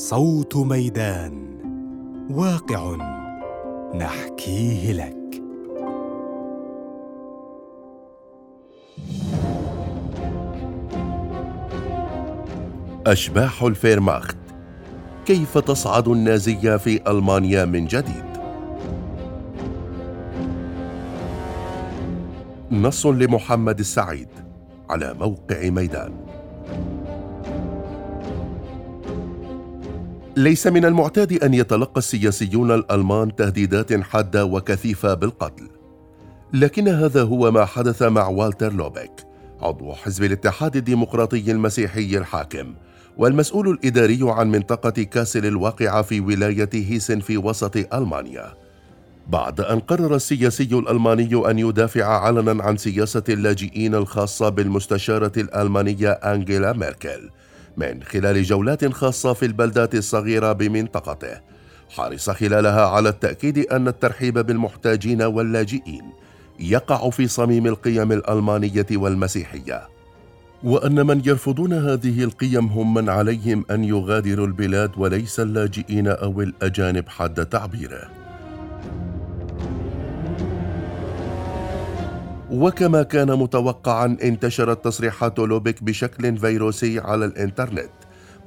صوت ميدان واقع نحكيه لك. أشباح الفيرماخت. كيف تصعد النازية في ألمانيا من جديد؟ نص لمحمد السعيد على موقع ميدان. ليس من المعتاد أن يتلقى السياسيون الألمان تهديدات حادة وكثيفة بالقتل. لكن هذا هو ما حدث مع والتر لوبيك عضو حزب الاتحاد الديمقراطي المسيحي الحاكم والمسؤول الإداري عن منطقة كاسل الواقعة في ولاية هيسن في وسط ألمانيا. بعد أن قرر السياسي الألماني أن يدافع علنا عن سياسة اللاجئين الخاصة بالمستشارة الألمانية أنجيلا ميركل من خلال جولات خاصة في البلدات الصغيرة بمنطقته حرص خلالها على التأكيد أن الترحيب بالمحتاجين واللاجئين يقع في صميم القيم الألمانية والمسيحية. وأن من يرفضون هذه القيم هم من عليهم أن يغادروا البلاد وليس اللاجئين أو الأجانب حد تعبيره. وكما كان متوقعا انتشرت تصريحات لوبيك بشكل فيروسي على الإنترنت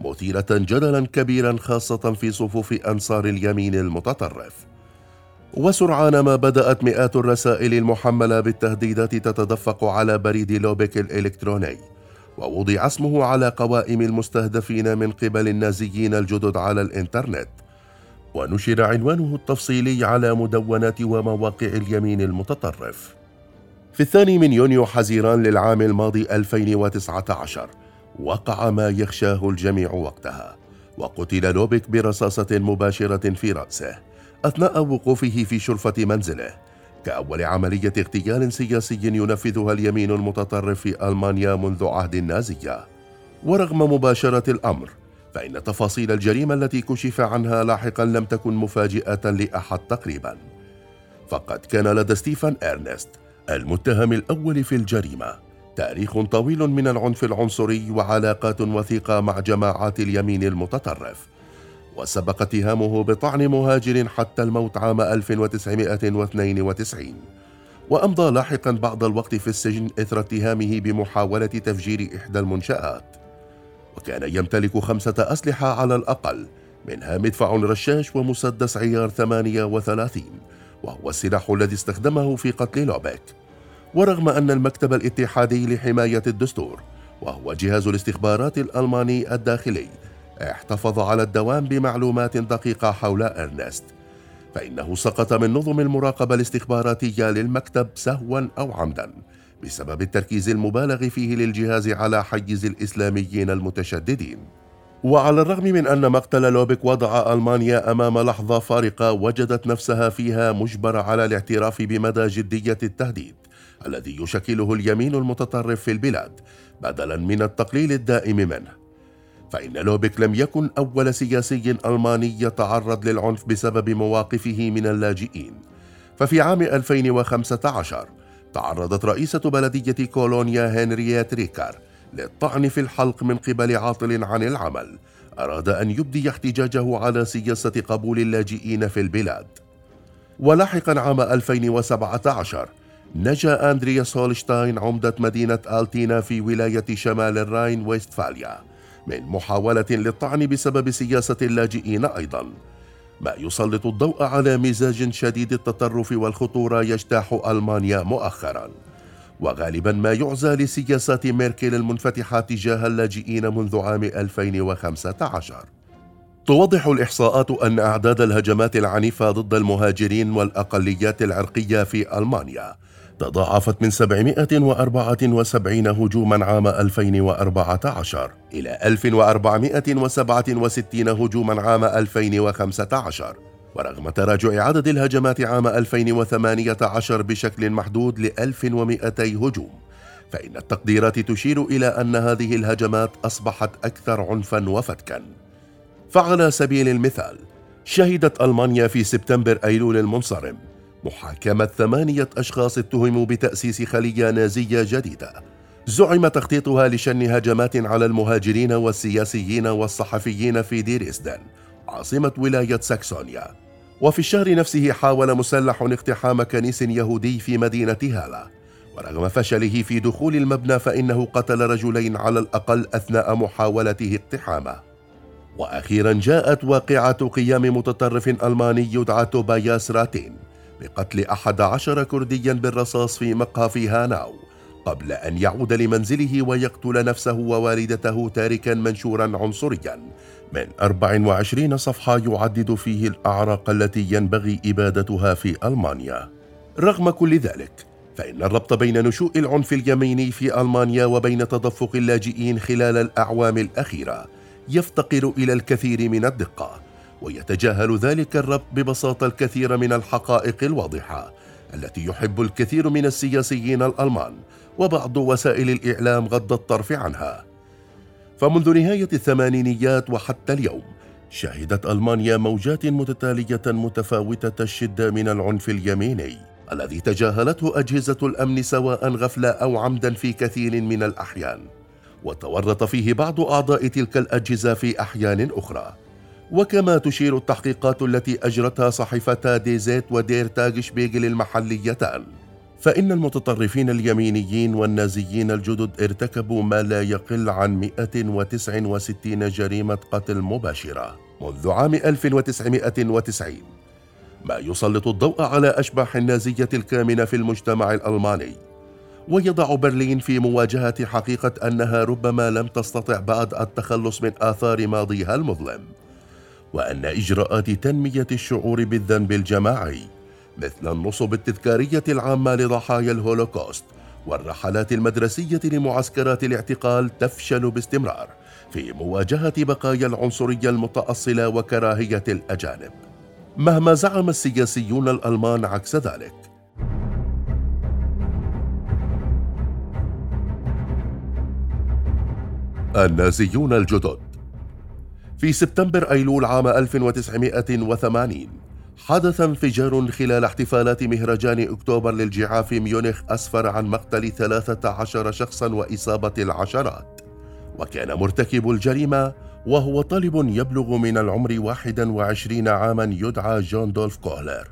مثيرة جدلا كبيرا خاصة في صفوف أنصار اليمين المتطرف. وسرعان ما بدأت مئات الرسائل المحملة بالتهديدات تتدفق على بريد لوبيك الإلكتروني ووضع اسمه على قوائم المستهدفين من قبل النازيين الجدد على الإنترنت. ونشر عنوانه التفصيلي على مدونات ومواقع اليمين المتطرف. في الثاني من يونيو حزيران للعام الماضي 2019 وقع ما يخشاه الجميع وقتها وقتل لوبيك برصاصة مباشرة في رأسه أثناء وقوفه في شرفة منزله كأول عملية اغتيال سياسي ينفذها اليمين المتطرف في ألمانيا منذ عهد النازية. ورغم بشاعة الأمر فإن تفاصيل الجريمة التي كشف عنها لاحقا لم تكن مفاجئة لأحد تقريبا. فقد كان لدى ستيفن إرنست المتهم الأول في الجريمة. تاريخ طويل من العنف العنصري وعلاقات وثيقة مع جماعات اليمين المتطرف. وسبق اتهامه بطعن مهاجر حتى الموت عام 1992 وأمضى لاحقا بعض الوقت في السجن إثر اتهامه بمحاولة تفجير إحدى المنشآت. وكان يمتلك خمسة أسلحة على الأقل منها مدفع رشاش ومسدس عيار 38 وهو السلاح الذي استخدمه في قتل لوبيك. ورغم أن المكتب الاتحادي لحماية الدستور وهو جهاز الاستخبارات الألماني الداخلي احتفظ على الدوام بمعلومات دقيقة حول إرنست فإنه سقط من نظم المراقبة الاستخباراتية للمكتب سهوا أو عمدا بسبب التركيز المبالغ فيه للجهاز على حيز الإسلاميين المتشددين. وعلى الرغم من أن مقتل لوبيك وضع ألمانيا أمام لحظة فارقة وجدت نفسها فيها مجبرة على الاعتراف بمدى جدية التهديد الذي يشكله اليمين المتطرف في البلاد بدلا من التقليل الدائم منه. فإن لوبيك لم يكن أول سياسي ألماني يتعرض للعنف بسبب مواقفه من اللاجئين. ففي عام 2015 تعرضت رئيسة بلدية كولونيا هنرييت ريكر للطعن في الحلق من قبل عاطل عن العمل. أراد أن يبدي احتجاجه على سياسة قبول اللاجئين في البلاد. ولاحقا عام 2017 نجا أندرياس هولشتاين عمدة مدينة آلتينا في ولاية شمال الراين ويستفاليا من محاولة للطعن بسبب سياسة اللاجئين أيضا. ما يسلط الضوء على مزاج شديد التطرف والخطورة يجتاح ألمانيا مؤخراً. وغالبا ما يعزى لسياسات ميركل المنفتحة تجاه اللاجئين منذ عام 2015 توضح الإحصاءات أن أعداد الهجمات العنيفة ضد المهاجرين والأقليات العرقية في ألمانيا تضاعفت من 774 هجوما عام 2014 إلى 1467 هجوما عام 2015 ورغم تراجع عدد الهجمات عام 2018 بشكل محدود ل 1200 هجوم فإن التقديرات تشير إلى أن هذه الهجمات أصبحت أكثر عنفا وفتكا. فعلى سبيل المثال شهدت ألمانيا في سبتمبر أيلول المنصرم محاكمة ثمانية أشخاص اتهموا بتأسيس خلية نازية جديدة زعم تخطيطها لشن هجمات على المهاجرين والسياسيين والصحفيين في ديريسدن عاصمة ولاية ساكسونيا. وفي الشهر نفسه حاول مسلح اقتحام كنيس يهودي في مدينة هالا ورغم فشله في دخول المبنى فإنه قتل رجلين على الأقل أثناء محاولته اقتحامه. وأخيرا جاءت واقعة قيام متطرف ألماني يدعى توباياس راتين بقتل أحد عشر كرديا بالرصاص في مقهى في هاناو قبل أن يعود لمنزله ويقتل نفسه ووالدته تاركا منشورا عنصريا. من 24 صفحة يعدد فيه الأعراق التي ينبغي إبادتها في ألمانيا. رغم كل ذلك فإن الربط بين نشوء العنف اليميني في ألمانيا وبين تدفق اللاجئين خلال الأعوام الأخيرة يفتقر إلى الكثير من الدقة ويتجاهل ذلك الربط ببساطة الكثير من الحقائق الواضحة التي يحب الكثير من السياسيين الألمان وبعض وسائل الإعلام غض الطرف عنها. فمنذ نهاية الثمانينيات وحتى اليوم شهدت ألمانيا موجات متتالية متفاوتة الشدة من العنف اليميني الذي تجاهلته أجهزة الأمن سواء غفلة أو عمدا في كثير من الأحيان. وتورط فيه بعض أعضاء تلك الأجهزة في أحيان أخرى. وكما تشير التحقيقات التي أجرتها صحيفتا ديزيت ودير تاج شبيغل المحليتان فإن المتطرفين اليمينيين والنازيين الجدد ارتكبوا ما لا يقل عن 169 جريمة قتل مباشرة منذ عام 1990 ما يسلط الضوء على أشباح النازية الكامنة في المجتمع الألماني. ويضع برلين في مواجهة حقيقة أنها ربما لم تستطع بعد التخلص من آثار ماضيها المظلم. وأن إجراءات تنمية الشعور بالذنب الجماعي مثل النصب التذكارية العامة لضحايا الهولوكوست والرحلات المدرسية لمعسكرات الاعتقال تفشل باستمرار في مواجهة بقايا العنصرية المتأصلة وكراهية الأجانب. مهما زعم السياسيون الألمان عكس ذلك. النازيون الجدد. في سبتمبر أيلول عام 1980 حدث انفجار خلال احتفالات مهرجان أكتوبر للجعاف في ميونخ أسفر عن مقتل 13 شخصا وإصابة العشرات. وكان مرتكب الجريمة وهو طالب يبلغ من العمر 21 عاما يدعى جون دولف كوهلر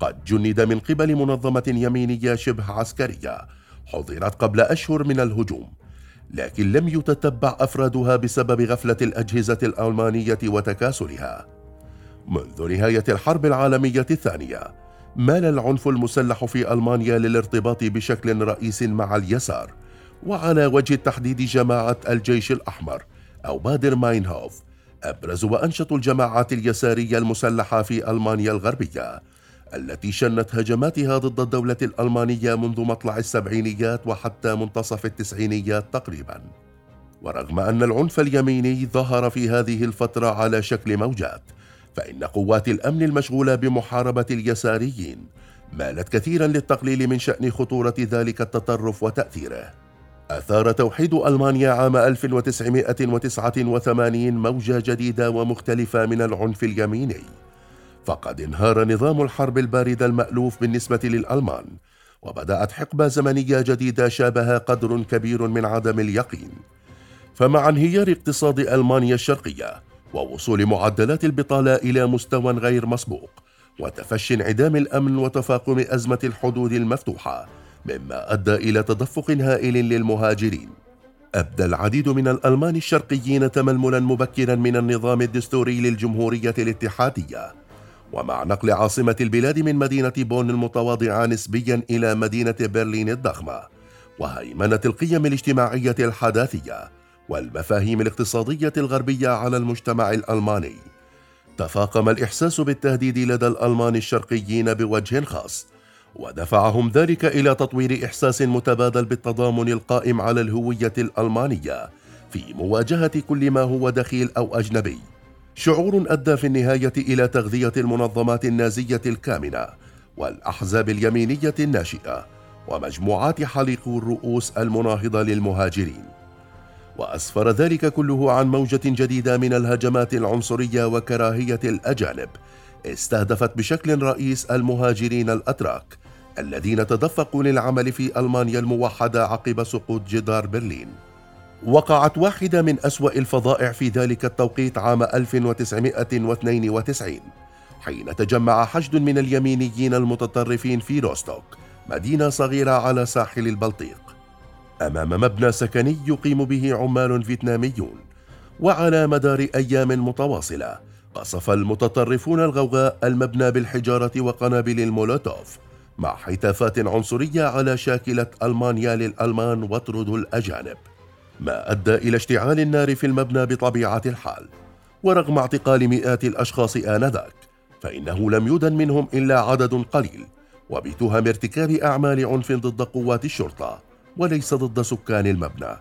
قد جند من قبل منظمة يمينية شبه عسكرية. حضرت قبل أشهر من الهجوم. لكن لم يتتبع أفرادها بسبب غفلة الأجهزة الألمانية وتكاسلها. منذ نهاية الحرب العالمية الثانية مال العنف المسلح في ألمانيا للارتباط بشكل رئيس مع اليسار وعلى وجه التحديد جماعة الجيش الأحمر أو بادر ماينهوف أبرز وأنشط الجماعات اليسارية المسلحة في ألمانيا الغربية التي شنت هجماتها ضد الدولة الألمانية منذ مطلع السبعينيات وحتى منتصف التسعينيات تقريبا. ورغم أن العنف اليميني ظهر في هذه الفترة على شكل موجات فإن قوات الأمن المشغولة بمحاربة اليساريين مالت كثيرا للتقليل من شأن خطورة ذلك التطرف وتأثيره. أثار توحيد ألمانيا عام 1989 موجة جديدة ومختلفة من العنف اليميني. فقد انهار نظام الحرب الباردة المألوف بالنسبة للألمان وبدأت حقبة زمنية جديدة شابها قدر كبير من عدم اليقين. فمع انهيار اقتصاد ألمانيا الشرقية ووصول معدلات البطالة إلى مستوى غير مسبوق وتفشي انعدام الأمن وتفاقم أزمة الحدود المفتوحة مما أدى إلى تدفق هائل للمهاجرين. أبدى العديد من الألمان الشرقيين تململا مبكرا من النظام الدستوري للجمهورية الاتحادية. ومع نقل عاصمة البلاد من مدينة بون المتواضعة نسبيا إلى مدينة برلين الضخمة وهيمنة القيم الاجتماعية الحداثية والمفاهيم الاقتصادية الغربية على المجتمع الألماني. تفاقم الإحساس بالتهديد لدى الألمان الشرقيين بوجه خاص ودفعهم ذلك إلى تطوير إحساس متبادل بالتضامن القائم على الهوية الألمانية في مواجهة كل ما هو دخيل أو أجنبي. شعور أدى في النهاية إلى تغذية المنظمات النازية الكامنة والأحزاب اليمينية الناشئة ومجموعات حليق الرؤوس المناهضة للمهاجرين. وأسفر ذلك كله عن موجة جديدة من الهجمات العنصرية وكراهية الأجانب. استهدفت بشكل رئيس المهاجرين الأتراك الذين تدفقوا للعمل في ألمانيا الموحدة عقب سقوط جدار برلين. وقعت واحدة من أسوأ الفظائع في ذلك التوقيت عام 1992 حين تجمع حشد من اليمينيين المتطرفين في روستوك مدينة صغيرة على ساحل البلطيق. أمام مبنى سكني يقيم به عمال فيتناميون وعلى مدار أيام متواصلة قصف المتطرفون الغوغاء المبنى بالحجارة وقنابل المولوتوف مع هتافات عنصرية على شاكلة ألمانيا للألمان واطردوا الأجانب ما أدى إلى اشتعال النار في المبنى بطبيعة الحال. ورغم اعتقال مئات الأشخاص آنذاك فإنه لم يدن منهم إلا عدد قليل وبتهم ارتكاب أعمال عنف ضد قوات الشرطة. وليس ضد سكان المبنى.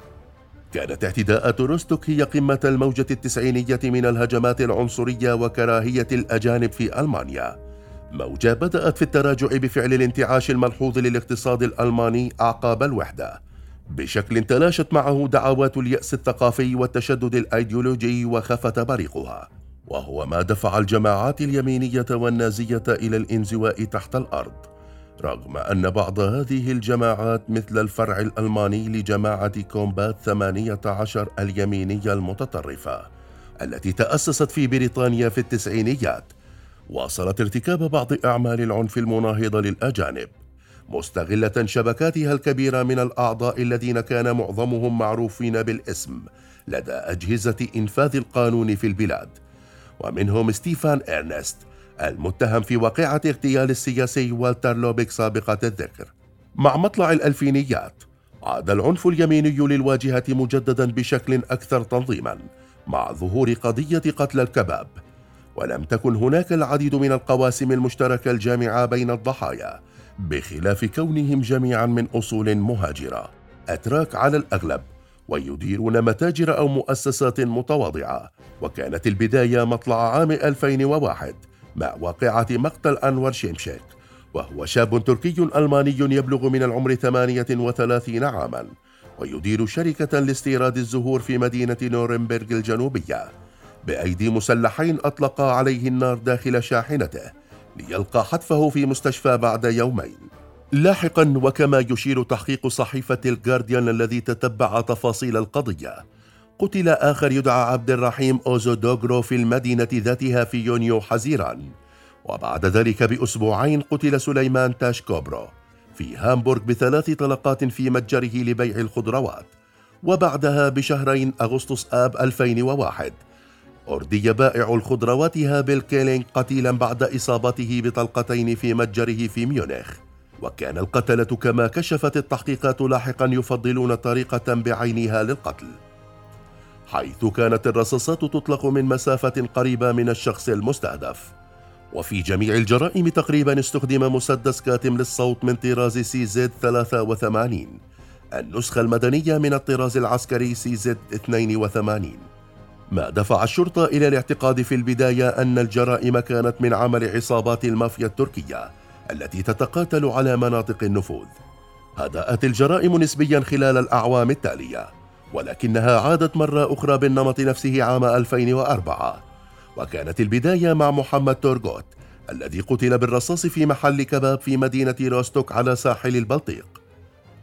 كانت اعتداءات روستوك هي قمة الموجة التسعينية من الهجمات العنصرية وكراهية الأجانب في ألمانيا. موجة بدأت في التراجع بفعل الانتعاش الملحوظ للاقتصاد الألماني أعقاب الوحدة. بشكل تلاشت معه دعوات اليأس الثقافي والتشدد الأيديولوجي وخفت بريقها. وهو ما دفع الجماعات اليمينية والنازية إلى الانزواء تحت الأرض. رغم أن بعض هذه الجماعات مثل الفرع الألماني لجماعة كومبات 18 اليمينية المتطرفة التي تأسست في بريطانيا في التسعينيات واصلت ارتكاب بعض أعمال العنف المناهضة للأجانب مستغلة شبكاتها الكبيرة من الأعضاء الذين كان معظمهم معروفين بالاسم لدى أجهزة إنفاذ القانون في البلاد ومنهم ستيفان إرنست المتهم في واقعة اغتيال السياسي والتر لوبيك سابقة الذكر. مع مطلع الألفينيات عاد العنف اليميني للواجهة مجددا بشكل أكثر تنظيما مع ظهور قضية قتل الكباب. ولم تكن هناك العديد من القواسم المشتركة الجامعة بين الضحايا بخلاف كونهم جميعا من أصول مهاجرة. أتراك على الأغلب ويديرون متاجر أو مؤسسات متواضعة وكانت البداية مطلع عام 2001 مع واقعة مقتل أنور شيمشيك وهو شاب تركي ألماني يبلغ من العمر 38 عاما ويدير شركة لاستيراد الزهور في مدينة نورنبرغ الجنوبية بأيدي مسلحين أطلقا عليه النار داخل شاحنته ليلقى حتفه في مستشفى بعد يومين. لاحقا وكما يشير تحقيق صحيفة الجارديان الذي تتبع تفاصيل القضية قتل آخر يدعى عبد الرحيم أوزدوغرو في المدينة ذاتها في يونيو حزيران وبعد ذلك بأسبوعين قتل سليمان تاشكوبرو في هامبورغ بثلاث طلقات في متجره لبيع الخضروات وبعدها بشهرين أغسطس آب 2001 أردي بائع الخضروات هابل كيلينغ قتيلا بعد إصابته بطلقتين في متجره في ميونخ. وكان القتلة كما كشفت التحقيقات لاحقا يفضلون طريقة بعينها للقتل. حيث كانت الرصاصات تطلق من مسافة قريبة من الشخص المستهدف. وفي جميع الجرائم تقريبا استخدم مسدس كاتم للصوت من طراز سي زد 83 النسخة المدنية من الطراز العسكري سي زد 82 ما دفع الشرطة إلى الاعتقاد في البداية أن الجرائم كانت من عمل عصابات المافيا التركية التي تتقاتل على مناطق النفوذ. هدأت الجرائم نسبيا خلال الأعوام التالية. ولكنها عادت مرة أخرى بالنمط نفسه عام 2004 وكانت البداية مع محمد تورغوت الذي قتل بالرصاص في محل كباب في مدينة روستوك على ساحل البلطيق.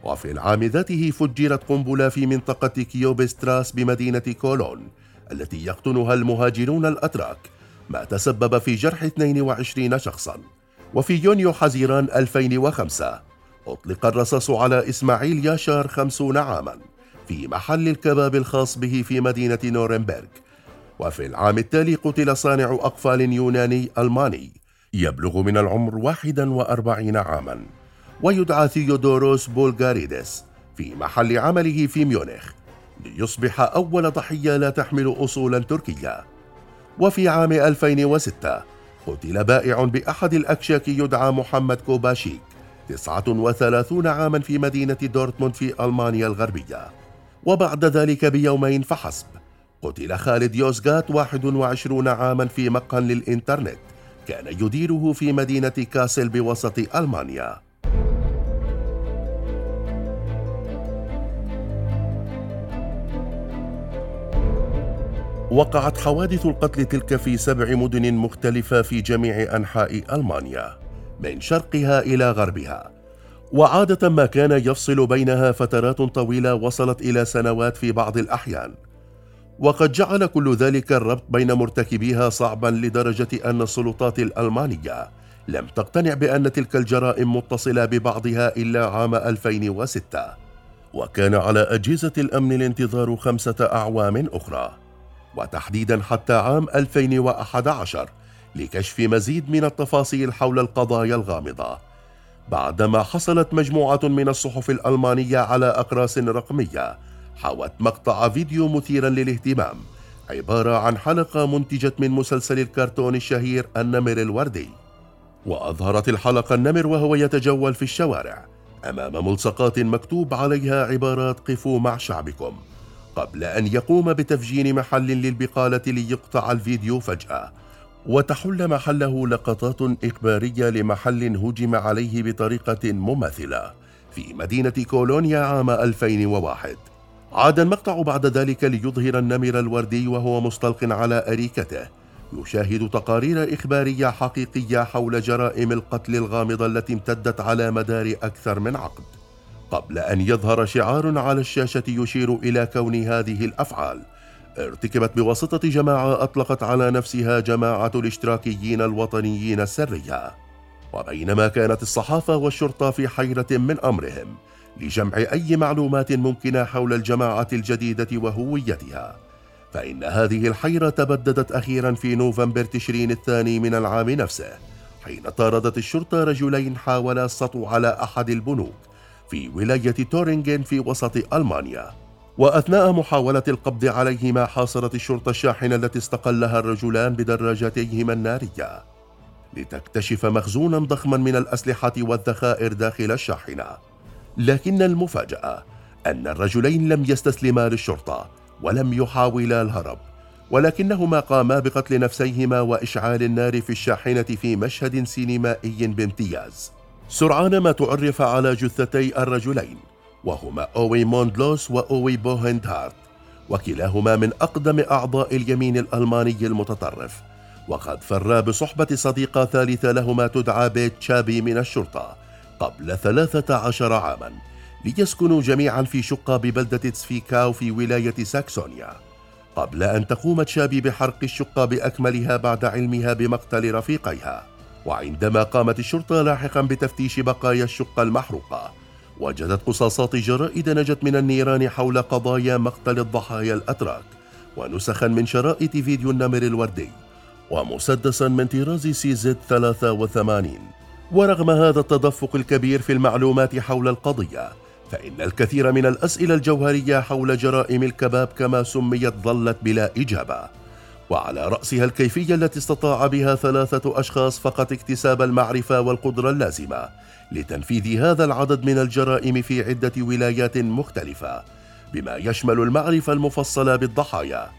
وفي العام ذاته فجرت قنبلة في منطقة كويبشتراسه بمدينة كولون التي يقطنها المهاجرون الأتراك ما تسبب في جرح 22 شخصا. وفي يونيو حزيران 2005 أطلق الرصاص على إسماعيل ياشار 50 عاما. في محل الكباب الخاص به في مدينة نورنبرغ. وفي العام التالي قتل صانع أقفال يوناني ألماني. يبلغ من العمر 41 عاما. ويدعى ثيودوروس بولغاريدس في محل عمله في ميونخ ليصبح أول ضحية لا تحمل أصولا تركية. وفي عام 2006 قتل بائع بأحد الأكشاك يدعى محمد كوباشيك 39 عاما في مدينة دورتموند في ألمانيا الغربية. وبعد ذلك بيومين فحسب. قتل خالد يوزغات 21 عاما في مقهى للإنترنت كان يديره في مدينة كاسل بوسط ألمانيا. وقعت حوادث القتل تلك في سبع مدن مختلفة في جميع أنحاء ألمانيا من شرقها إلى غربها. وعادة ما كان يفصل بينها فترات طويلة وصلت إلى سنوات في بعض الأحيان. وقد جعل كل ذلك الربط بين مرتكبيها صعبا لدرجة أن السلطات الألمانية لم تقتنع بأن تلك الجرائم متصلة ببعضها إلا عام 2006 وكان على أجهزة الأمن الانتظار خمسة أعوام أخرى. وتحديدا حتى عام 2011 لكشف مزيد من التفاصيل حول القضايا الغامضة. بعدما حصلت مجموعة من الصحف الألمانية على أقراص رقمية حوت مقطع فيديو مثيرا للاهتمام عبارة عن حلقة منتجت من مسلسل الكرتون الشهير النمر الوردي. وأظهرت الحلقة النمر وهو يتجول في الشوارع أمام ملصقات مكتوب عليها عبارات قفوا مع شعبكم قبل أن يقوم بتفجير محل للبقالة ليقطع الفيديو فجأة. وتحل محله لقطات إخبارية لمحل هجم عليه بطريقة مماثلة في مدينة كولونيا عام 2001 عاد المقطع بعد ذلك ليظهر النمر الوردي وهو مستلق على أريكته. يشاهد تقارير إخبارية حقيقية حول جرائم القتل الغامضة التي امتدت على مدار أكثر من عقد. قبل أن يظهر شعار على الشاشة يشير إلى كون هذه الأفعال. ارتكبت بواسطة جماعة أطلقت على نفسها جماعة الاشتراكيين الوطنيين السرية. وبينما كانت الصحافة والشرطة في حيرة من أمرهم لجمع أي معلومات ممكنة حول الجماعة الجديدة وهويتها. فإن هذه الحيرة تبددت أخيرا في نوفمبر تشرين الثاني من العام نفسه حين طاردت الشرطة رجلين حاولا السطو على أحد البنوك في ولاية تورينغن في وسط ألمانيا. وأثناء محاولة القبض عليهما حاصرت الشرطة الشاحنة التي استقلها الرجلان بدراجتيهما النارية لتكتشف مخزونا ضخما من الأسلحة والذخائر داخل الشاحنة. لكن المفاجأة أن الرجلين لم يستسلما للشرطة ولم يحاولا الهرب ولكنهما قاما بقتل نفسيهما وإشعال النار في الشاحنة في مشهد سينمائي بامتياز. سرعان ما تعرف على جثتي الرجلين. وهما أوي موندلوس وأوي بوهندهارت وكلاهما من أقدم أعضاء اليمين الألماني المتطرف وقد فرا بصحبة صديقة ثالثة لهما تدعى بيت شابي من الشرطة قبل ثلاثة عشر عاما ليسكنوا جميعا في شقة ببلدة تسفيكاو في ولاية ساكسونيا. قبل أن تقوم تشابي بحرق الشقة بأكملها بعد علمها بمقتل رفيقيها وعندما قامت الشرطة لاحقا بتفتيش بقايا الشقة المحروقة وجدت قصاصات جرائد نجت من النيران حول قضايا مقتل الضحايا الأتراك ونسخا من شرائط فيديو النمر الوردي ومسدسا من طراز سي زد 83 ورغم هذا التدفق الكبير في المعلومات حول القضية فإن الكثير من الأسئلة الجوهرية حول جرائم الكباب كما سميت ظلت بلا إجابة. وعلى رأسها الكيفية التي استطاع بها ثلاثة أشخاص فقط اكتساب المعرفة والقدرة اللازمة لتنفيذ هذا العدد من الجرائم في عدة ولايات مختلفة بما يشمل المعرفة المفصلة بالضحايا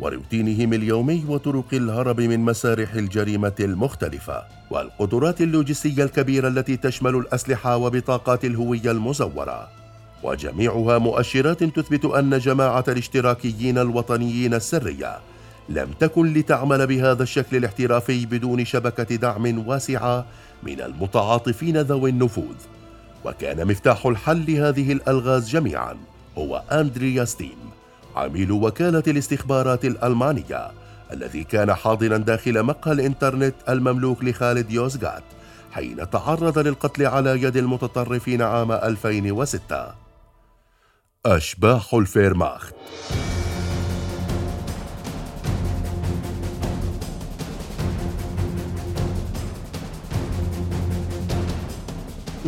وروتينهم اليومي وطرق الهرب من مسارح الجريمة المختلفة والقدرات اللوجستية الكبيرة التي تشمل الأسلحة وبطاقات الهوية المزورة. وجميعها مؤشرات تثبت أن جماعة الاشتراكيين الوطنيين السرية لم تكن لتعمل بهذا الشكل الاحترافي بدون شبكة دعم واسعة من المتعاطفين ذوي النفوذ. وكان مفتاح الحل لهذه الألغاز جميعا هو أندريا ستيم عميل وكالة الاستخبارات الألمانية الذي كان حاضرا داخل مقهى الإنترنت المملوك لخالد يوزغات حين تعرض للقتل على يد المتطرفين عام 2006 أشباح الفيرماخت.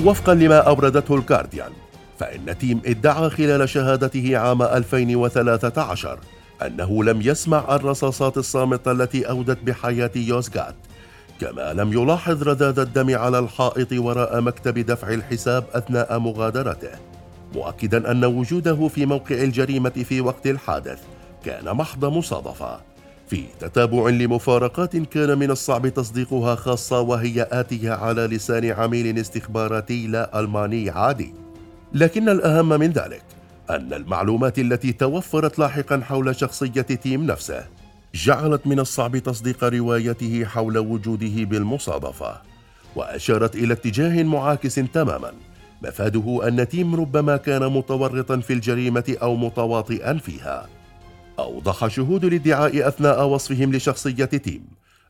وفقا لما أوردته الغارديان فإن تيم ادعى خلال شهادته عام 2013 أنه لم يسمع الرصاصات الصامتة التي أودت بحياة يوزغات كما لم يلاحظ رذاذ الدم على الحائط وراء مكتب دفع الحساب أثناء مغادرته مؤكدا أن وجوده في موقع الجريمة في وقت الحادث كان محض مصادفة. في تتابع لمفارقات كان من الصعب تصديقها خاصة وهي آتية على لسان عميل استخباراتي لا ألماني عادي. لكن الأهم من ذلك أن المعلومات التي توفرت لاحقا حول شخصية تيم نفسه جعلت من الصعب تصديق روايته حول وجوده بالمصادفة وأشارت إلى اتجاه معاكس تماما مفاده أن تيم ربما كان متورطا في الجريمة أو متواطئا فيها. أوضح شهود الادعاء أثناء وصفهم لشخصية تيم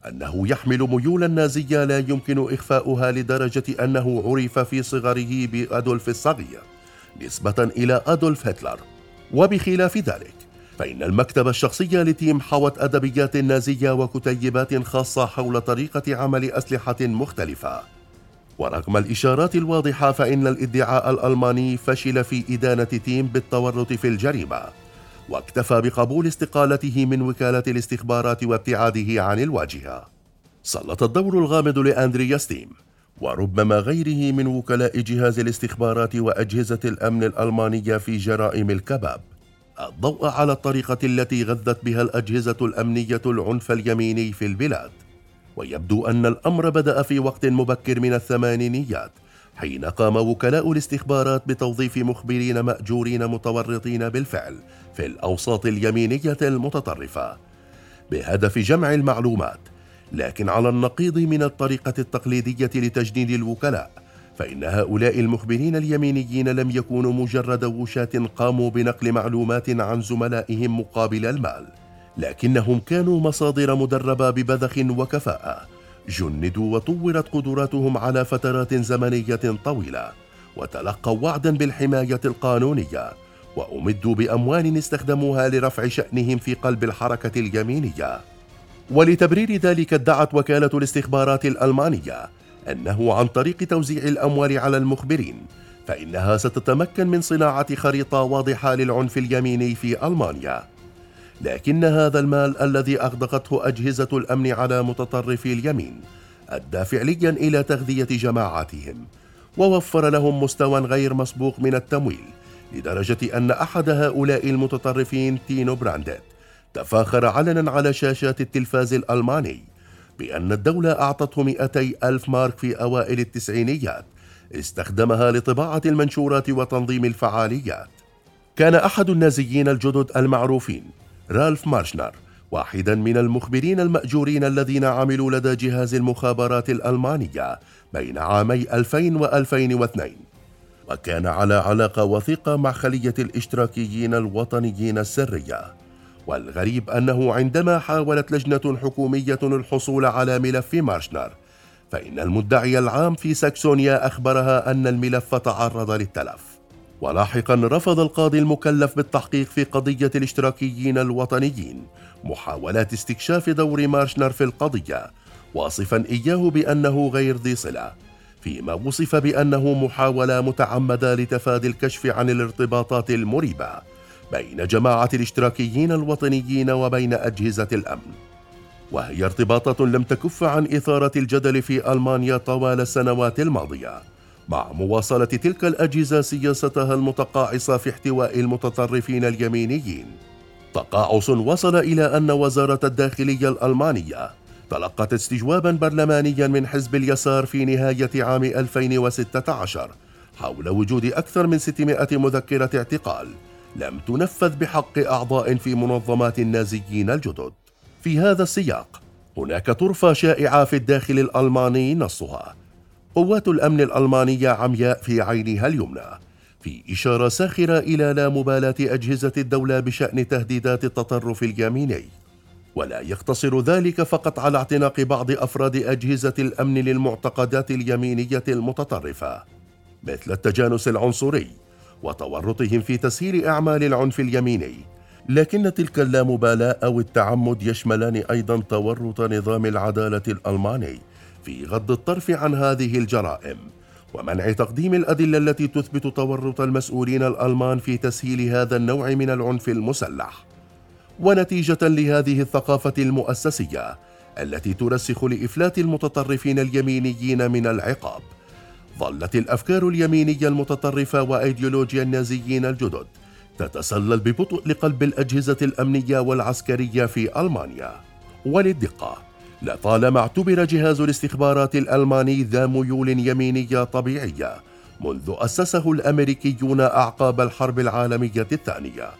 أنه يحمل ميولا نازية لا يمكن إخفاؤها لدرجة أنه عرف في صغره بأدولف الصغير نسبة إلى أدولف هتلر. وبخلاف ذلك فإن المكتبة الشخصية لتيم حوت أدبيات نازية وكتيبات خاصة حول طريقة عمل أسلحة مختلفة. ورغم الإشارات الواضحة فإن الادعاء الألماني فشل في إدانة تيم بالتورط في الجريمة. واكتفى بقبول استقالته من وكالة الاستخبارات وابتعاده عن الواجهة. سلط الدور الغامض لأندرياس تيم وربما غيره من وكلاء جهاز الاستخبارات وأجهزة الأمن الألمانية في جرائم الكباب. الضوء على الطريقة التي غذت بها الأجهزة الأمنية العنف اليميني في البلاد. ويبدو أن الأمر بدأ في وقت مبكر من الثمانينيات حين قام وكلاء الاستخبارات بتوظيف مخبرين مأجورين متورطين بالفعل في الأوساط اليمينية المتطرفة بهدف جمع المعلومات. لكن على النقيض من الطريقة التقليدية لتجنيد الوكلاء فإن هؤلاء المخبرين اليمينيين لم يكونوا مجرد وشاة قاموا بنقل معلومات عن زملائهم مقابل المال لكنهم كانوا مصادر مدربة ببذخ وكفاءة. جندوا وطورت قدراتهم على فترات زمنية طويلة وتلقوا وعدا بالحماية القانونية وأمدوا بأموال استخدموها لرفع شأنهم في قلب الحركة اليمينية. ولتبرير ذلك ادعت وكالة الاستخبارات الألمانية أنه عن طريق توزيع الأموال على المخبرين فإنها ستتمكن من صناعة خريطة واضحة للعنف اليميني في ألمانيا. لكن هذا المال الذي أغدقته أجهزة الأمن على متطرفي اليمين أدى فعليا إلى تغذية جماعاتهم ووفر لهم مستوى غير مسبوق من التمويل لدرجة أن أحد هؤلاء المتطرفين تينو برانديت تفاخر علنا على شاشات التلفاز الألماني بأن الدولة أعطته 200 ألف مارك في أوائل التسعينيات استخدمها لطباعة المنشورات وتنظيم الفعاليات. كان أحد النازيين الجدد المعروفين رالف مارشنر واحدا من المخبرين المأجورين الذين عملوا لدى جهاز المخابرات الألمانية بين عامي 2000 و 2002 وكان على علاقة وثيقة مع خلية الاشتراكيين الوطنيين السرية. والغريب أنه عندما حاولت لجنة حكومية الحصول على ملف مارشنر فإن المدعي العام في ساكسونيا أخبرها أن الملف تعرض للتلف. ولاحقا رفض القاضي المكلف بالتحقيق في قضية الاشتراكيين الوطنيين محاولات استكشاف دور مارشنر في القضية واصفا إياه بأنه غير ذي صلة فيما وصف بأنه محاولة متعمدة لتفادي الكشف عن الارتباطات المريبة بين جماعة الاشتراكيين الوطنيين وبين أجهزة الأمن. وهي ارتباطات لم تكف عن إثارة الجدل في ألمانيا طوال السنوات الماضية. مع مواصلة تلك الأجهزة سياستها المتقاعسة في احتواء المتطرفين اليمينيين. تقاعس وصل إلى أن وزارة الداخلية الألمانية تلقت استجوابا برلمانيا من حزب اليسار في نهاية عام 2016 حول وجود أكثر من 600 مذكرة اعتقال لم تنفذ بحق أعضاء في منظمات النازيين الجدد. في هذا السياق هناك طرفة شائعة في الداخل الألماني نصها قوات الأمن الألمانية عمياء في عينها اليمنى في إشارة ساخرة إلى لا مبالاة أجهزة الدولة بشأن تهديدات التطرف اليميني. ولا يقتصر ذلك فقط على اعتناق بعض أفراد أجهزة الأمن للمعتقدات اليمينية المتطرفة مثل التجانس العنصري وتورطهم في تسهيل أعمال العنف اليميني. لكن تلك اللامبالاة أو التعمد يشملان أيضا تورط نظام العدالة الألماني في غض الطرف عن هذه الجرائم ومنع تقديم الأدلة التي تثبت تورط المسؤولين الألمان في تسهيل هذا النوع من العنف المسلح. ونتيجة لهذه الثقافة المؤسسية التي ترسخ لإفلات المتطرفين اليمينيين من العقاب. ظلت الأفكار اليمينية المتطرفة وأيديولوجيا النازيين الجدد تتسلل ببطء لقلب الأجهزة الأمنية والعسكرية في ألمانيا. وللدقة لطالما اعتبر جهاز الاستخبارات الألماني ذا ميول يمينية طبيعية منذ أسسه الأمريكيون أعقاب الحرب العالمية الثانية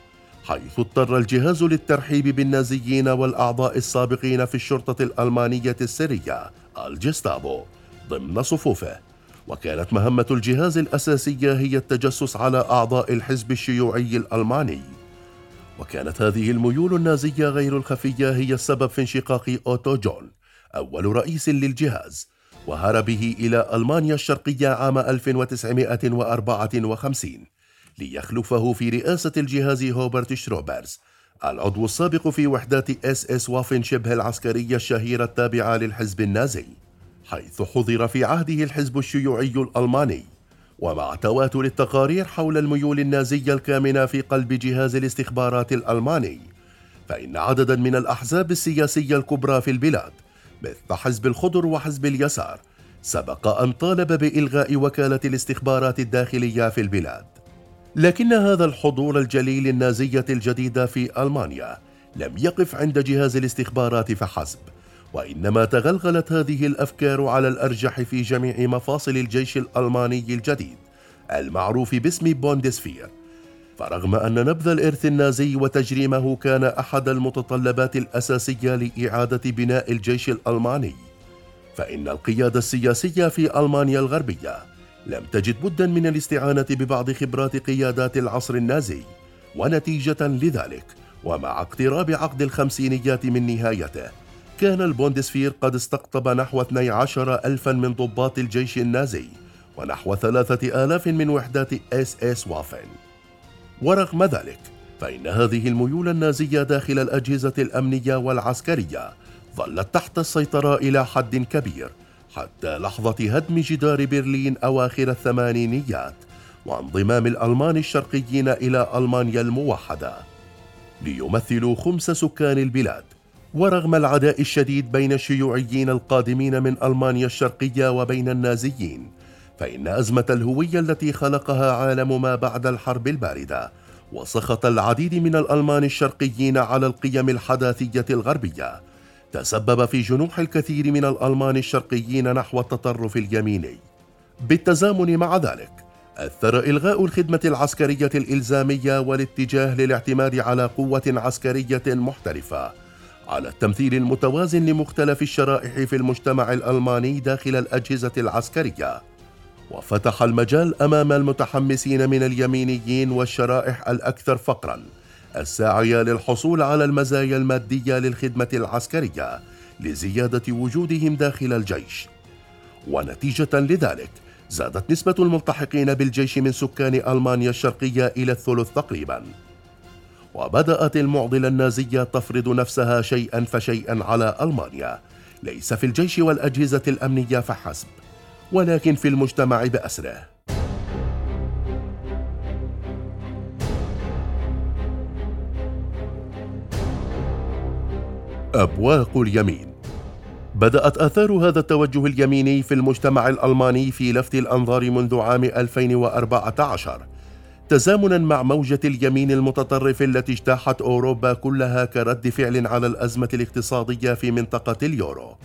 حيث اضطر الجهاز للترحيب بالنازيين والأعضاء السابقين في الشرطة الألمانية السرية الجستابو ضمن صفوفه. وكانت مهمة الجهاز الأساسية هي التجسس على أعضاء الحزب الشيوعي الألماني. وكانت هذه الميول النازية غير الخفية هي السبب في انشقاق أوتو جون أول رئيس للجهاز وهربه إلى ألمانيا الشرقية عام 1954 ليخلفه في رئاسة الجهاز هوبرت شروبرز العضو السابق في وحدات إس إس وافن شبه العسكرية الشهيرة التابعة للحزب النازي حيث حظر في عهده الحزب الشيوعي الألماني. ومع تواتر التقارير حول الميول النازية الكامنة في قلب جهاز الاستخبارات الألماني فإن عددا من الأحزاب السياسية الكبرى في البلاد مثل حزب الخضر وحزب اليسار سبق أن طالب بإلغاء وكالة الاستخبارات الداخلية في البلاد. لكن هذا الحضور الجليل للنازية الجديدة في ألمانيا لم يقف عند جهاز الاستخبارات فحسب. وإنما تغلغلت هذه الأفكار على الأرجح في جميع مفاصل الجيش الألماني الجديد المعروف باسم بوندسفير. فرغم أن نبذ الإرث النازي وتجريمه كان أحد المتطلبات الأساسية لإعادة بناء الجيش الألماني فإن القيادة السياسية في ألمانيا الغربية لم تجد بدا من الاستعانة ببعض خبرات قيادات العصر النازي ونتيجة لذلك ومع اقتراب عقد الخمسينيات من نهايته كان البوندسفير قد استقطب نحو 12 ألفا من ضباط الجيش النازي ونحو ثلاثة آلاف من وحدات إس إس وافن. ورغم ذلك فإن هذه الميول النازية داخل الأجهزة الأمنية والعسكرية ظلت تحت السيطرة إلى حد كبير حتى لحظة هدم جدار برلين أواخر الثمانينيات وانضمام الألمان الشرقيين إلى ألمانيا الموحدة. ليمثلوا خمس سكان البلاد ورغم العداء الشديد بين الشيوعيين القادمين من ألمانيا الشرقية وبين النازيين فإن أزمة الهوية التي خلقها عالم ما بعد الحرب الباردة وسخط العديد من الألمان الشرقيين على القيم الحداثية الغربية تسبب في جنوح الكثير من الألمان الشرقيين نحو التطرف اليميني. بالتزامن مع ذلك أثر إلغاء الخدمة العسكرية الإلزامية والاتجاه للاعتماد على قوة عسكرية محترفة على التمثيل المتوازن لمختلف الشرائح في المجتمع الألماني داخل الأجهزة العسكرية. وفتح المجال أمام المتحمسين من اليمينيين والشرائح الأكثر فقراً الساعية للحصول على المزايا المادية للخدمة العسكرية لزيادة وجودهم داخل الجيش. ونتيجة لذلك زادت نسبة الملتحقين بالجيش من سكان ألمانيا الشرقية إلى الثلث تقريباً. وبدأت المعضلة النازية تفرض نفسها شيئا فشيئا على ألمانيا. ليس في الجيش والأجهزة الأمنية فحسب ولكن في المجتمع بأسره. أبواق اليمين. بدأت آثار هذا التوجه اليميني في المجتمع الألماني في لفت الأنظار منذ عام 2014 تزامنا مع موجة اليمين المتطرف التي اجتاحت أوروبا كلها كرد فعل على الأزمة الاقتصادية في منطقة اليورو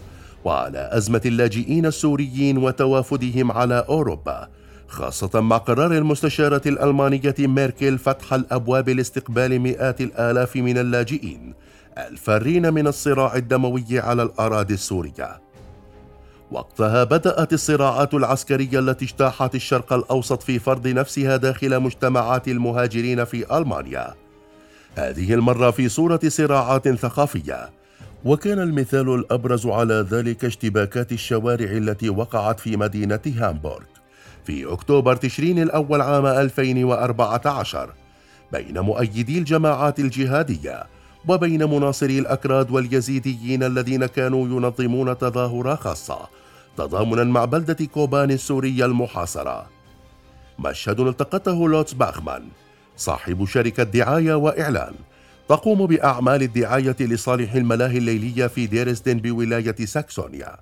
وعلى أزمة اللاجئين السوريين وتوافدهم على أوروبا خاصة مع قرار المستشارة الألمانية ميركل فتح الأبواب لاستقبال مئات الآلاف من اللاجئين الفارين من الصراع الدموي على الأراضي السورية. وقتها بدأت الصراعات العسكرية التي اجتاحت الشرق الأوسط في فرض نفسها داخل مجتمعات المهاجرين في ألمانيا. هذه المرة في صورة صراعات ثقافية. وكان المثال الأبرز على ذلك اشتباكات الشوارع التي وقعت في مدينة هامبورغ. في أكتوبر تشرين الأول عام 2014 بين مؤيدي الجماعات الجهادية وبين مناصري الأكراد واليزيديين الذين كانوا ينظمون تظاهرة خاصة تضامنا مع بلدة كوبان السورية المحاصرة. مشهد التقطه لوتس باخمان صاحب شركة دعاية وإعلان تقوم بأعمال الدعاية لصالح الملاهي الليلية في ديرزدن بولاية ساكسونيا.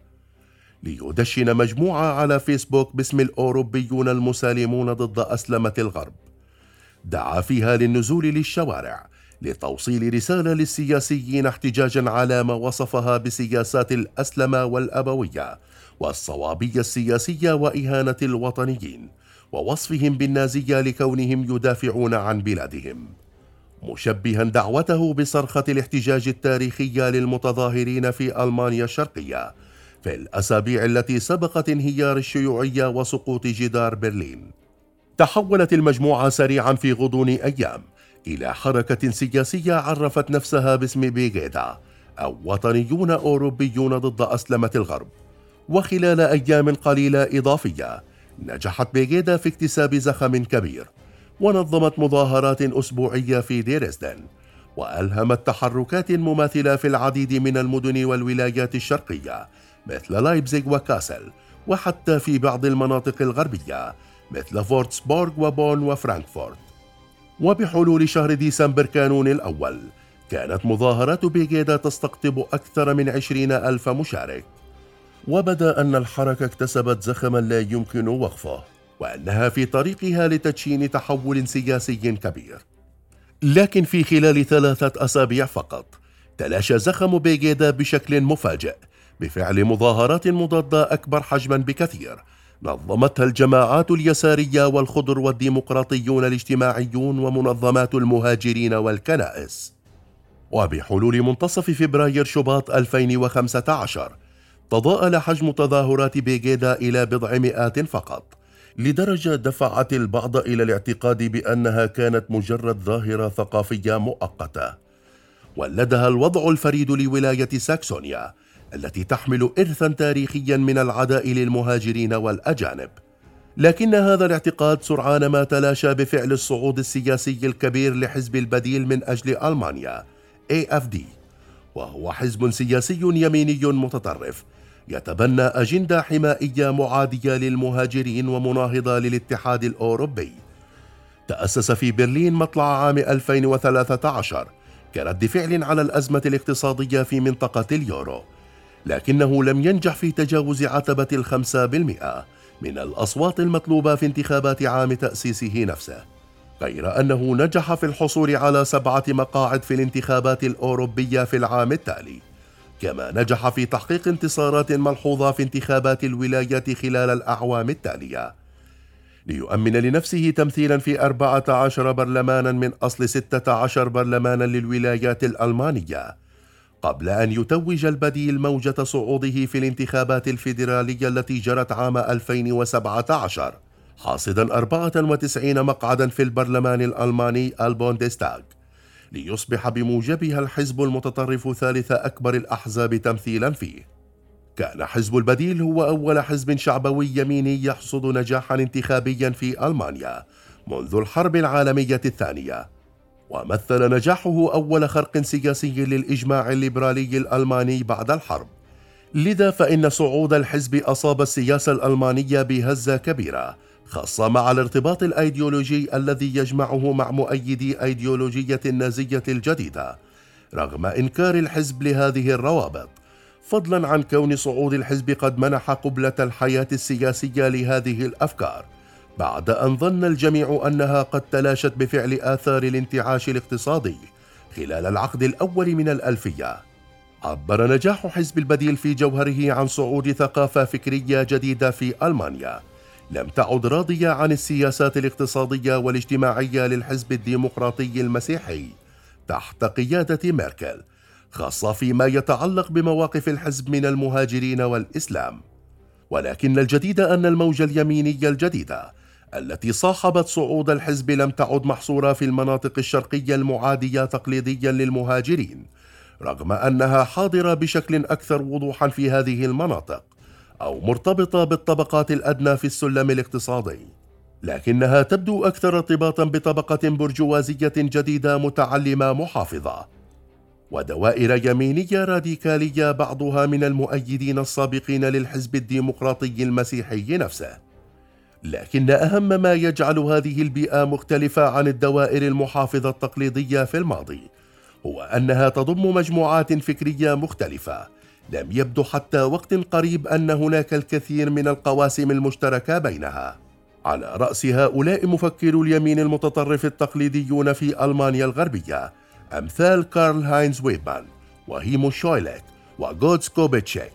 ليدشن مجموعة على فيسبوك باسم الأوروبيون المسالمون ضد أسلمة الغرب. دعا فيها للنزول للشوارع لتوصيل رسالة للسياسيين احتجاجا على ما وصفها بسياسات الأسلمة والأبوية. والصوابية السياسية وإهانة الوطنيين ووصفهم بالنازية لكونهم يدافعون عن بلادهم. مشبها دعوته بصرخة الاحتجاج التاريخية للمتظاهرين في ألمانيا الشرقية في الأسابيع التي سبقت انهيار الشيوعية وسقوط جدار برلين. تحولت المجموعة سريعا في غضون أيام إلى حركة سياسية عرفت نفسها باسم بيغيدا أو وطنيون أوروبيون ضد أسلمة الغرب. وخلال أيام قليلة إضافية نجحت بيغيدا في اكتساب زخم كبير ونظمت مظاهرات أسبوعية في دريسدن وألهمت تحركات مماثلة في العديد من المدن والولايات الشرقية مثل لايبزيغ وكاسل وحتى في بعض المناطق الغربية مثل فورتسبورغ وبون وفرانكفورت. وبحلول شهر ديسمبر كانون الأول كانت مظاهرات بيغيدا تستقطب أكثر من عشرين ألف مشارك. وبدا أن الحركة اكتسبت زخما لا يمكن وقفه وأنها في طريقها لتدشين تحول سياسي كبير. لكن في خلال ثلاثة أسابيع فقط تلاشى زخم بيغيدا بشكل مفاجئ بفعل مظاهرات مضادة أكبر حجما بكثير نظمتها الجماعات اليسارية والخضر والديمقراطيون الاجتماعيون ومنظمات المهاجرين والكنائس. وبحلول منتصف فبراير شباط 2015 تضاءل حجم تظاهرات بيغيدا إلى بضع مئات فقط لدرجة دفعت البعض إلى الاعتقاد بأنها كانت مجرد ظاهرة ثقافية مؤقتة. ولدها الوضع الفريد لولاية ساكسونيا التي تحمل إرثا تاريخيا من العداء للمهاجرين والأجانب. لكن هذا الاعتقاد سرعان ما تلاشى بفعل الصعود السياسي الكبير لحزب البديل من أجل ألمانيا AFD وهو حزب سياسي يميني متطرف يتبنى أجندة حمائية معادية للمهاجرين ومناهضة للاتحاد الأوروبي. تأسس في برلين مطلع عام 2013 كرد فعل على الأزمة الاقتصادية في منطقة اليورو لكنه لم ينجح في تجاوز عتبة الخمسة بالمئة من الأصوات المطلوبة في انتخابات عام تأسيسه نفسه غير أنه نجح في الحصول على سبعة مقاعد في الانتخابات الأوروبية في العام التالي. كما نجح في تحقيق انتصارات ملحوظة في انتخابات الولايات خلال الأعوام التالية. ليؤمن لنفسه تمثيلا في 14 برلمانا من أصل 16 برلمانا للولايات الألمانية قبل أن يتوج البديل موجة صعوده في الانتخابات الفيدرالية التي جرت عام 2017 حاصدا 94 مقعدا في البرلمان الألماني البوندستاغ. ليصبح بموجبها الحزب المتطرف ثالث أكبر الأحزاب تمثيلا فيه. كان حزب البديل هو أول حزب شعبوي يميني يحصد نجاحا انتخابيا في ألمانيا منذ الحرب العالمية الثانية. ومثل نجاحه أول خرق سياسي للإجماع الليبرالي الألماني بعد الحرب. لذا فإن صعود الحزب أصاب السياسة الألمانية بهزة كبيرة خاصة مع الارتباط الأيديولوجي الذي يجمعه مع مؤيدي أيديولوجية النازية الجديدة رغم إنكار الحزب لهذه الروابط. فضلا عن كون صعود الحزب قد منح قبلة الحياة السياسية لهذه الأفكار بعد أن ظن الجميع أنها قد تلاشت بفعل آثار الانتعاش الاقتصادي خلال العقد الأول من الألفية. عبر نجاح حزب البديل في جوهره عن صعود ثقافة فكرية جديدة في ألمانيا. لم تعد راضية عن السياسات الاقتصادية والاجتماعية للحزب الديمقراطي المسيحي تحت قيادة ميركل خاصة فيما يتعلق بمواقف الحزب من المهاجرين والإسلام. ولكن الجديد أن الموجة اليمينية الجديدة التي صاحبت صعود الحزب لم تعد محصورة في المناطق الشرقية المعادية تقليديا للمهاجرين رغم أنها حاضرة بشكل أكثر وضوحا في هذه المناطق. أو مرتبطة بالطبقات الأدنى في السلم الاقتصادي لكنها تبدو أكثر ارتباطا بطبقة برجوازية جديدة متعلمة محافظة ودوائر يمينية راديكالية بعضها من المؤيدين السابقين للحزب الديمقراطي المسيحي نفسه. لكن أهم ما يجعل هذه البيئة مختلفة عن الدوائر المحافظة التقليدية في الماضي هو أنها تضم مجموعات فكرية مختلفة لم يبدو حتى وقت قريب أن هناك الكثير من القواسم المشتركة بينها. على رأس هؤلاء مفكرو اليمين المتطرف التقليديون في ألمانيا الغربية أمثال كارل هاينز وايسمان وهيمو شويلك وغوتز كوبيتشيك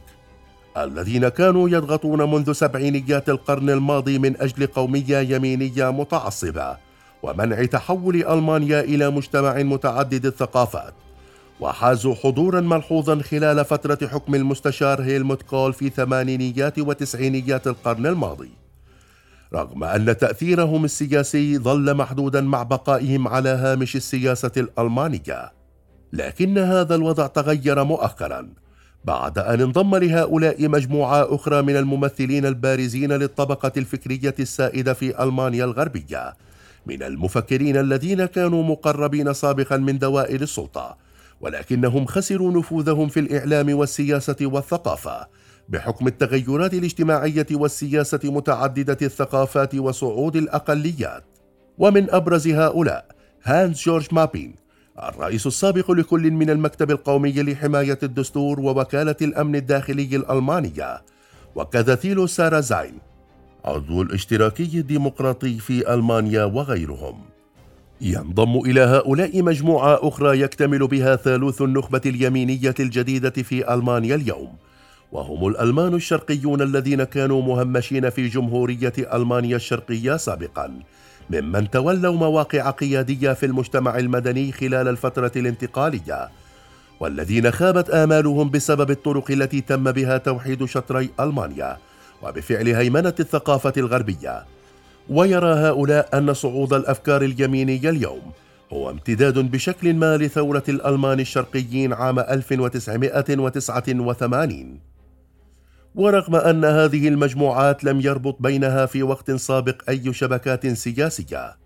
الذين كانوا يضغطون منذ سبعينيات القرن الماضي من أجل قومية يمينية متعصبة ومنع تحول ألمانيا إلى مجتمع متعدد الثقافات. وحازوا حضورا ملحوظا خلال فترة حكم المستشار هيلموت كول في ثمانينيات وتسعينيات القرن الماضي. رغم أن تأثيرهم السياسي ظل محدودا مع بقائهم على هامش السياسة الألمانية لكن هذا الوضع تغير مؤخرا بعد أن انضم لهؤلاء مجموعة أخرى من الممثلين البارزين للطبقة الفكرية السائدة في ألمانيا الغربية من المفكرين الذين كانوا مقربين سابقا من دوائر السلطة. ولكنهم خسروا نفوذهم في الإعلام والسياسة والثقافة بحكم التغيرات الاجتماعية والسياسة متعددة الثقافات وصعود الأقليات. ومن أبرز هؤلاء هانس جورج ماسن الرئيس السابق لكل من المكتب القومي لحماية الدستور ووكالة الأمن الداخلي الألمانية وكذا ثيلو سارازين عضو الاشتراكي الديمقراطي في ألمانيا وغيرهم. ينضم إلى هؤلاء مجموعة أخرى يكتمل بها ثالوث النخبة اليمينية الجديدة في ألمانيا اليوم. وهم الألمان الشرقيون الذين كانوا مهمشين في جمهورية ألمانيا الشرقية سابقاً. ممن تولوا مواقع قيادية في المجتمع المدني خلال الفترة الانتقالية. والذين خابت آمالهم بسبب الطرق التي تم بها توحيد شطري ألمانيا. وبفعل هيمنة الثقافة الغربية. ويرى هؤلاء أن صعود الأفكار اليمينية اليوم هو امتداد بشكل ما لثورة الألمان الشرقيين عام 1989 ورغم أن هذه المجموعات لم يربط بينها في وقت سابق أي شبكات سياسية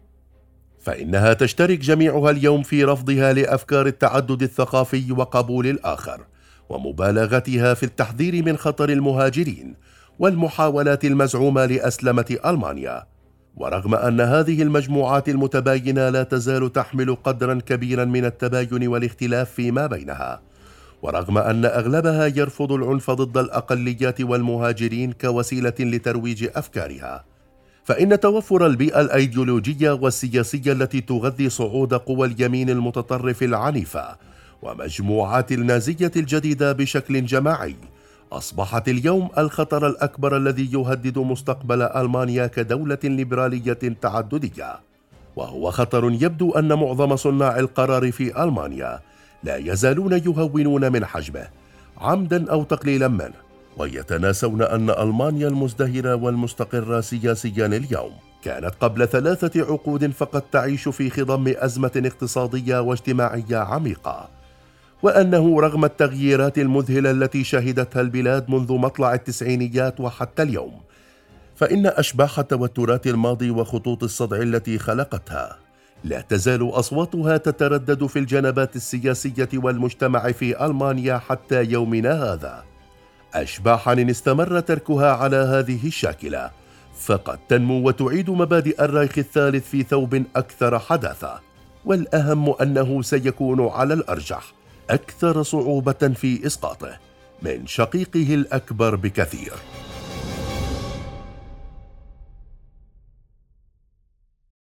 فإنها تشترك جميعها اليوم في رفضها لأفكار التعدد الثقافي وقبول الآخر ومبالغتها في التحذير من خطر المهاجرين والمحاولات المزعومة لأسلمة ألمانيا. ورغم أن هذه المجموعات المتباينة لا تزال تحمل قدرا كبيرا من التباين والاختلاف فيما بينها ورغم أن أغلبها يرفض العنف ضد الأقليات والمهاجرين كوسيلة لترويج أفكارها. فإن توفر البيئة الأيديولوجية والسياسية التي تغذي صعود قوى اليمين المتطرف العنيفة ومجموعات النازية الجديدة بشكل جماعي أصبحت اليوم الخطر الأكبر الذي يهدد مستقبل ألمانيا كدولة ليبرالية تعددية. وهو خطر يبدو أن معظم صناع القرار في ألمانيا لا يزالون يهونون من حجمه عمدا أو تقليلا منه. ويتناسون أن ألمانيا المزدهرة والمستقرة سياسيا اليوم. كانت قبل ثلاثة عقود فقط تعيش في خضم أزمة اقتصادية واجتماعية عميقة. وأنه رغم التغييرات المذهلة التي شهدتها البلاد منذ مطلع التسعينيات وحتى اليوم فإن أشباح توترات الماضي وخطوط الصدع التي خلقتها لا تزال أصواتها تتردد في الجنبات السياسية والمجتمع في ألمانيا حتى يومنا هذا. اشباحا ان استمر تركها على هذه الشاكلة فقد تنمو وتعيد مبادئ الرايخ الثالث في ثوب أكثر حداثة والأهم أنه سيكون على الأرجح. أكثر صعوبة في إسقاطه من شقيقه الأكبر بكثير.